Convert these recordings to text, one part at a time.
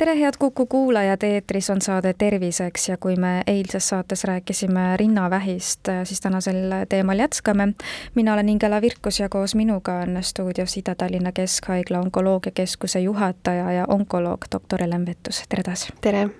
tere, head Kuku kuulajad, eetris on saade Terviseks ja kui me eilses saates rääkisime rinnavähist, siis tänasel teemal jätkame. mina olen Ingela Virkus ja koos minuga on stuudios Ida-Tallinna Keskhaigla onkoloogiakeskuse juhataja ja onkoloog doktor Helen Vettus, tere taas! tere!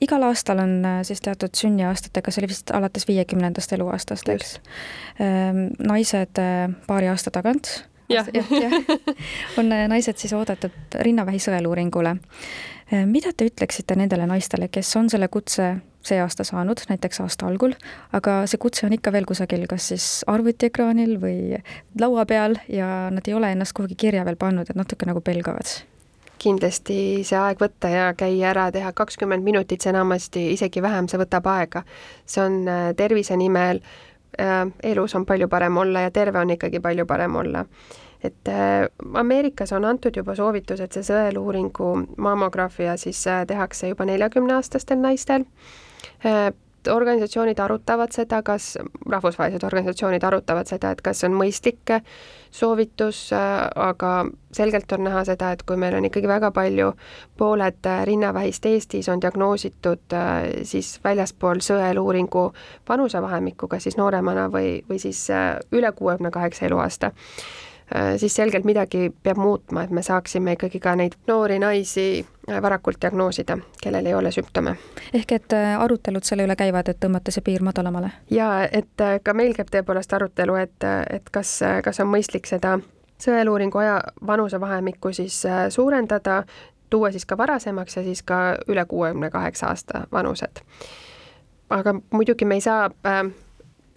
igal aastal on siis teatud sünniaastatega, see oli vist alates viiekümnendast eluaastast, eks? Ehm, naised paari aasta tagant jah, jah, jah, on äh, naised siis oodatud rinnavähi sõeluuringule. Äh, mida te ütleksite nendele naistele, kes on selle kutse see aasta saanud, näiteks aasta algul, aga see kutse on ikka veel kusagil, kas siis arvutiekraanil või laua peal ja nad ei ole ennast kuhugi kirja veel pannud, et natuke nagu pelgavad? kindlasti see aeg võtta ja käia ära, teha kakskümmend minutit, see enamasti, isegi vähem, see võtab aega. see on äh, tervise nimel elus on palju parem olla ja terve on ikkagi palju parem olla. et äh, Ameerikas on antud juba soovitus, et see sõeluuringu mammograafia siis äh, tehakse juba neljakümneaastastel naistel äh, organisatsioonid arutavad seda, kas, rahvusvahelised organisatsioonid arutavad seda, et kas on mõistlik soovitus, aga selgelt on näha seda, et kui meil on ikkagi väga palju, pooled rinnavähist Eestis on diagnoositud siis väljaspool sõeluuringu vanusevahemikku, kas siis nooremana või, või siis üle kuuekümne kaheksa eluaasta siis selgelt midagi peab muutma, et me saaksime ikkagi ka neid noori naisi äh, varakult diagnoosida, kellel ei ole sümptome. ehk et äh, arutelud selle üle käivad, et tõmmata see piir madalamale? jaa, et ka meil käib tõepoolest arutelu, et, et kas, kas on mõistlik seda sõeluuringu aja vanusevahemikku siis suurendada, tuua siis ka varasemaks ja siis ka üle kuuekümne kaheksa aasta vanused. aga muidugi me ei saa äh,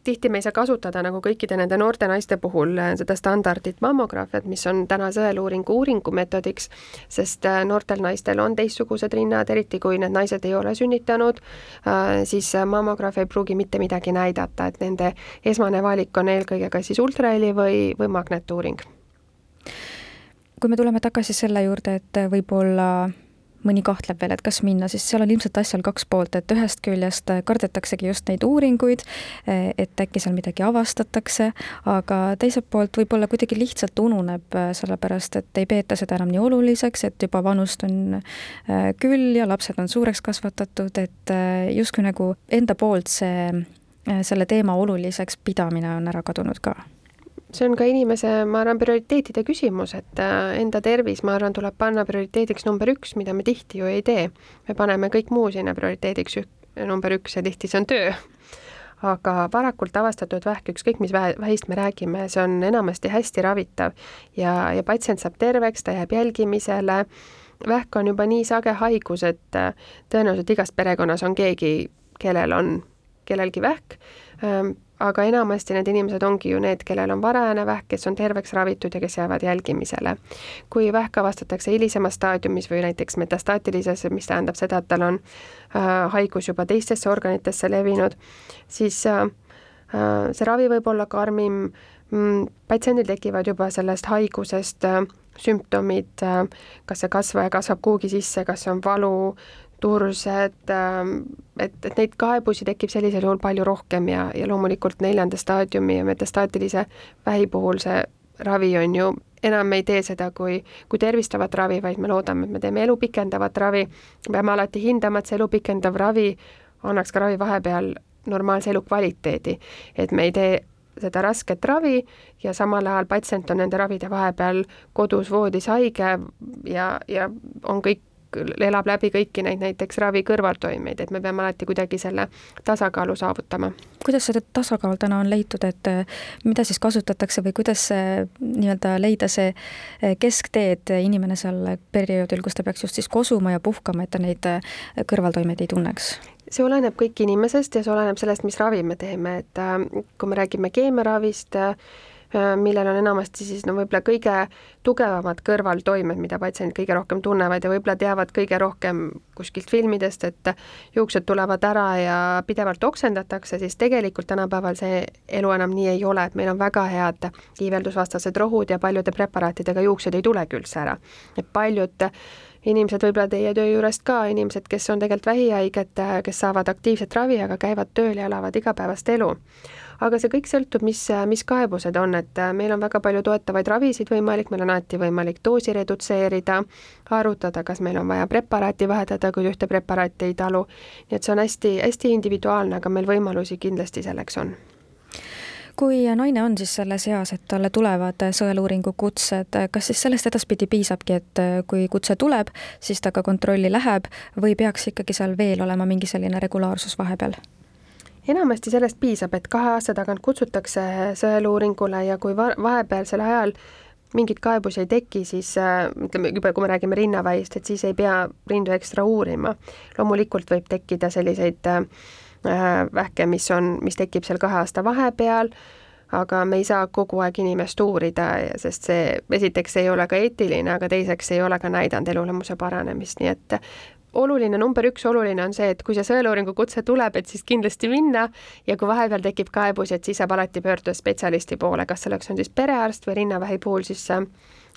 tihti me ei saa kasutada nagu kõikide nende noorte naiste puhul äh, seda standardit mammograafiat, mis on täna sõeluuringu uuringumeetodiks, sest äh, noortel naistel on teistsugused rinnad, eriti kui need naised ei ole sünnitanud, äh, siis mammograafia ei pruugi mitte midagi näidata, et nende esmane valik on eelkõige kas siis ultraheli või, või magnetuuring. kui me tuleme tagasi selle juurde, et võib-olla mõni kahtleb veel, et kas minna, siis seal on ilmselt asjal kaks poolt, et ühest küljest kardetaksegi just neid uuringuid, et äkki seal midagi avastatakse, aga teiselt poolt võib-olla kuidagi lihtsalt ununeb, sellepärast et ei peeta seda enam nii oluliseks, et juba vanust on äh, küll ja lapsed on suureks kasvatatud, et äh, justkui nagu enda poolt see, äh, selle teema oluliseks pidamine on ära kadunud ka see on ka inimese, ma arvan, prioriteetide küsimus, et äh, enda tervis, ma arvan, tuleb panna prioriteediks number üks, mida me tihti ju ei tee. me paneme kõik muu sinna prioriteediks number üks ja tihti see on töö. aga varakult avastatud vähk, ükskõik mis vähe, vähist me räägime, see on enamasti hästi ravitav ja, ja patsient saab terveks, ta jääb jälgimisele, vähk on juba nii sage haigus, et äh, tõenäoliselt igas perekonnas on keegi, kellel on kellelgi vähk aga enamasti need inimesed ongi ju need, kellel on varajane vähk, kes on terveks ravitud ja kes jäävad jälgimisele. kui vähk avastatakse hilisemas staadiumis või näiteks metastaatilises, mis tähendab seda, et tal on haigus juba teistesse organitesse levinud, siis see ravi võib olla karmim mm,, patsiendil tekivad juba sellest haigusest sümptomid, kas see kasvaja kasvab kuhugi sisse, kas on valu, tursed, ähm, et, et neid kaebusi tekib sellisel juhul palju rohkem ja, ja loomulikult neljanda staadiumi ja metastaatilise vähi puhul see ravi on ju, enam ei tee seda kui, kui tervistavat ravi, vaid me loodame, et me teeme elu pikendavat ravi, peame alati hindama, et see elu pikendav ravi annaks ka ravi vahepeal normaalse elukvaliteedi. et me ei tee seda rasket ravi ja samal ajal patsient on nende ravide vahepeal kodus voodis haige ja, ja on kõik elab läbi kõiki neid näiteks ravi kõrvaltoimeid, et me peame alati kuidagi selle tasakaalu saavutama. kuidas seda tasakaal täna on leitud, et eh, mida siis kasutatakse või kuidas nii-öelda leida see eh, kesktee, et inimene seal perioodil, kus ta peaks just siis kosuma ja puhkama, et ta neid eh, kõrvaltoimeid ei tunneks? see oleneb kõik inimesest ja see oleneb sellest, mis ravi me teeme, et kui me räägime keemiaravist, Äh, millel on enamasti siis no võib-olla kõige tugevamad kõrvaltoimed, mida patsiendid kõige rohkem tunnevad ja võib-olla teavad kõige rohkem kuskilt filmidest, et juuksed tulevad ära ja pidevalt oksendatakse, siis tegelikult tänapäeval see elu enam nii ei ole, et meil on väga head iiveldusvastased rohud ja paljude preparaatidega juuksed ei tulegi üldse ära. et paljud inimesed võib-olla teie töö juurest ka, inimesed, kes on tegelikult vähihaiged, kes saavad aktiivset ravi, aga käivad tööl ja elavad igapäevast elu. Aga see kõik sõltub, mis, mis kaebused on, et äh, meil on väga palju toetavaid ravisid võimalik, meil on alati võimalik doosi redutseerida, arutada, kas meil on vaja preparaati vahetada, kui ühte preparaati ei talu, nii et see on hästi-hästi individuaalne, aga meil võimalusi kindlasti selleks on kui naine on siis selles eas, et talle tulevad sõeluuringu kutsed, kas siis sellest edaspidi piisabki, et kui kutse tuleb, siis ta ka kontrolli läheb või peaks ikkagi seal veel olema mingi selline regulaarsus vahepeal? enamasti sellest piisab, et kahe aasta tagant kutsutakse sõeluuringule ja kui va vahepealsel ajal mingeid kaebusi ei teki, siis ütleme, juba kui me räägime rinnaväist, et siis ei pea rindu ekstra uurima. loomulikult võib tekkida selliseid äh, vähke, mis on, mis tekib seal kahe aasta vahepeal, aga me ei saa kogu aeg inimest uurida, sest see esiteks ei ole ka eetiline, aga teiseks ei ole ka näidanud elulemuse paranemist, nii et oluline, number üks oluline on see, et kui see sõeluuringu kutse tuleb, et siis kindlasti minna ja kui vahepeal tekib kaebusi, et siis saab alati pöörduda spetsialisti poole, kas selleks on siis perearst või rinnavähi puhul siis äh,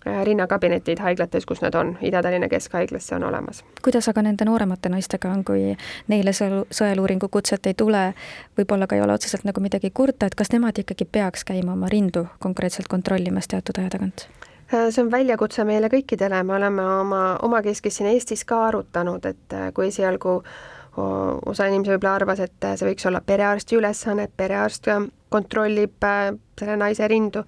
rinnakabinetid haiglates, kus nad on, Ida-Tallinna Keskhaiglas see on olemas. kuidas aga nende nooremate naistega on, kui neile sõeluuringu kutset ei tule, võib-olla ka ei ole otseselt nagu midagi kurta, et kas nemad ikkagi peaks käima oma rindu konkreetselt kontrollimas teatud aja tagant? Äh, see on väljakutse meile kõikidele, me oleme oma, omakeskis siin Eestis ka arutanud, et äh, kui esialgu osa inimesi võib-olla arvas, et äh, see võiks olla perearsti ülesanne, et perearst kontrollib selle naise rindu,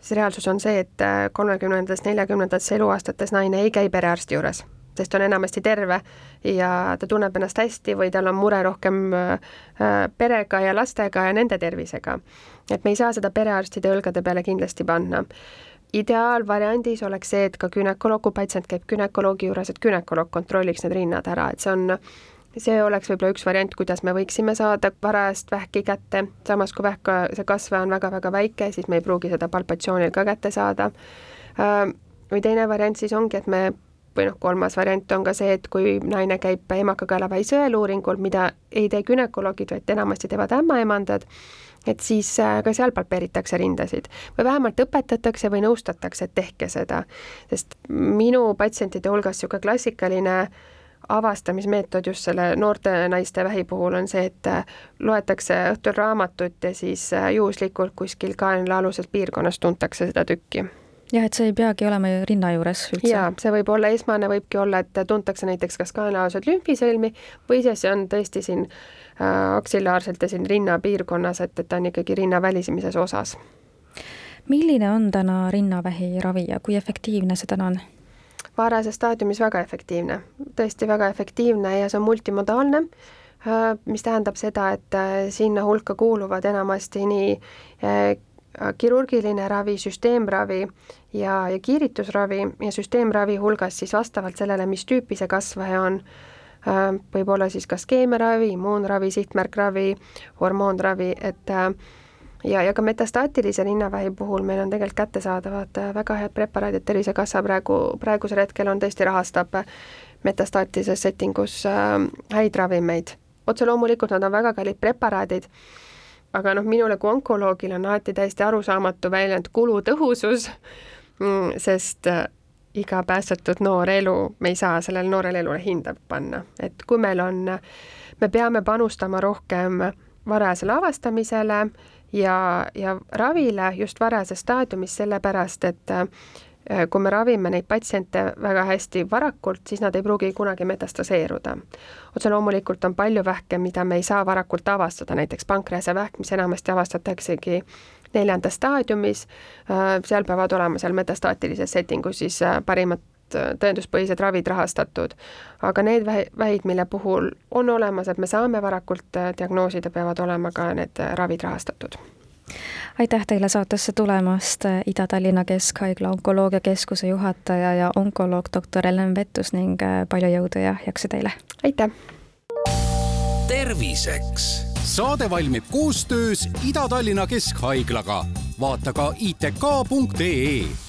siis reaalsus on see, et kolmekümnendates, neljakümnendates eluaastates naine ei käi perearsti juures, sest on enamasti terve ja ta tunneb ennast hästi või tal on mure rohkem perega ja lastega ja nende tervisega. et me ei saa seda perearstide õlgade peale kindlasti panna ideaalvariandis oleks see, et ka gümnakoloog, kui patsient käib günekoloogi juures, et gümnakoloog kontrolliks need rinnad ära, et see on, see oleks võib-olla üks variant, kuidas me võiksime saada varajast vähki kätte, samas kui vähk, see kasvaja on väga-väga väike, siis me ei pruugi seda palpatsioonil ka kätte saada. või teine variant siis ongi, et me või noh, kolmas variant on ka see, et kui naine käib emakakaelavähi sõeluuringul, mida ei tee gümnakoloogid, vaid enamasti teevad ämmaemandad, et siis äh, ka seal palpeeritakse rindasid või vähemalt õpetatakse või nõustatakse, et tehke seda. sest minu patsientide hulgas niisugune klassikaline avastamismeetod just selle noorte naiste vähi puhul on see, et äh, loetakse õhtul raamatut ja siis äh, juhuslikult kuskil kaenlaaluses piirkonnas tuntakse seda tükki jah, et see ei peagi olema ju rinna juures üldse. jaa, see võib olla, esmane võibki olla, et tuntakse näiteks kas kaenlaalused lümfisõlmi või siis see on tõesti siin Äh, aksillaarselt ja siin rinnapiirkonnas, et, et ta on ikkagi rinna välisemises osas. milline on täna rinnavähi ravi ja kui efektiivne see täna on? Varases staadiumis väga efektiivne, tõesti väga efektiivne ja see on multimodaalne, äh, mis tähendab seda, et äh, sinna hulka kuuluvad enamasti nii kirurgiline ravi, süsteemravi ja, ja kiiritusravi ja süsteemravi hulgas siis vastavalt sellele, mis tüüpi see kasvaja on. Äh, võib-olla siis ka skeemiaravi, immuunravi, sihtmärkravi, hormoonravi, et äh, ja, ja ka metastaatilise rinnavähi puhul meil on tegelikult kättesaadavad äh, väga head preparaadid, Tervisekassa praegu, praegusel hetkel on tõesti, rahastab metastaatilises settingus häid ravimeid. otse loomulikult nad on väga kallid preparaadid, aga noh, minule kui onkoloogile on alati täiesti arusaamatu väljend kulutõhusus, mm, sest iga päästetud noor elu, me ei saa sellele noorele elule hinda panna, et kui meil on, me peame panustama rohkem varajasele avastamisele ja, ja ravile just varajases staadiumis, sellepärast et äh, kui me ravime neid patsiente väga hästi varakult, siis nad ei pruugi kunagi metastaseeruda. otse loomulikult on palju vähke, mida me ei saa varakult avastada, näiteks pankreasevähk, mis enamasti avastataksegi neljandas staadiumis, äh, seal peavad olema seal metastaatilises settingus siis äh, parimad tõenduspõhised ravid rahastatud. aga need vähid, mille puhul on olemas, et me saame varakult diagnoosida, peavad olema ka need ravid rahastatud aitäh teile saatesse tulemast, Ida-Tallinna Keskhaigla onkoloogiakeskuse juhataja ja onkoloog doktor Ellen Vettus ning palju jõudu ja jaksu teile! aitäh! terviseks saade valmib koostöös Ida-Tallinna Keskhaiglaga vaata ka itk.ee